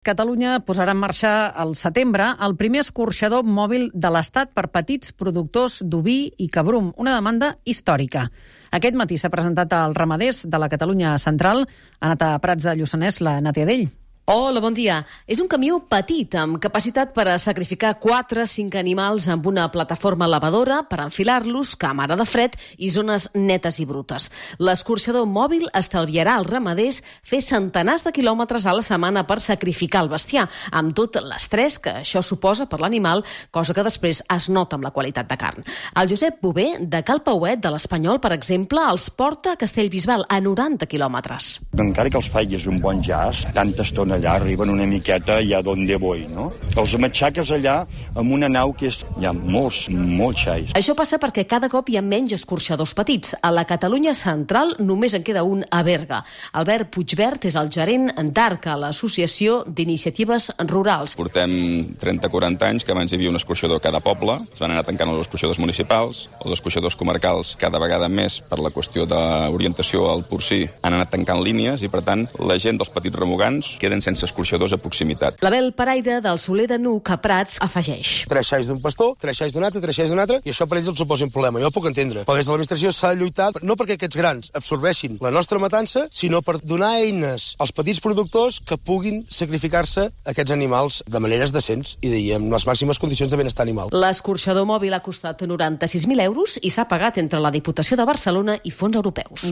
Catalunya posarà en marxa al setembre el primer escorxador mòbil de l'Estat per petits productors d'oví i cabrum, una demanda històrica. Aquest matí s'ha presentat als ramaders de la Catalunya Central. Ha anat a Prats de Lluçanès la Nàtia Dell. Hola, bon dia. És un camió petit, amb capacitat per a sacrificar 4 5 animals amb una plataforma lavadora per enfilar-los, càmera de fred i zones netes i brutes. L'escorxador mòbil estalviarà als ramaders fer centenars de quilòmetres a la setmana per sacrificar el bestiar, amb tot l'estrès que això suposa per l'animal, cosa que després es nota amb la qualitat de carn. El Josep Bové, de Cal Pauet, de l'Espanyol, per exemple, els porta a Castellbisbal a 90 quilòmetres. Encara que els facis un bon jazz, tanta estona allà arriben una miqueta ja d'on de voy, no? Els matxaques allà amb una nau que és... Hi ha molts, molts xais. Això passa perquè cada cop hi ha menys escorxadors petits. A la Catalunya central només en queda un a Berga. Albert Puigbert és el gerent d'ARC, a l'Associació d'Iniciatives Rurals. Portem 30-40 anys que abans hi havia un escorxador a cada poble, es van anar tancant els escorxadors municipals, els escorxadors comarcals cada vegada més per la qüestió d'orientació al porcí han anat tancant línies i per tant la gent dels petits remugants queden sense escorxadors a proximitat. L'Abel Paraire del Soler de Nuc a Prats afegeix. Tres xais d'un pastor, tres xais d'un altre, tres xais d'un altre, i això per ells els suposa un problema. Jo ho puc entendre. Però des de l'administració s'ha lluitat no perquè aquests grans absorbeixin la nostra matança, sinó per donar eines als petits productors que puguin sacrificar-se aquests animals de maneres decents i amb les màximes condicions de benestar animal. L'escorxador mòbil ha costat 96.000 euros i s'ha pagat entre la Diputació de Barcelona i fons europeus.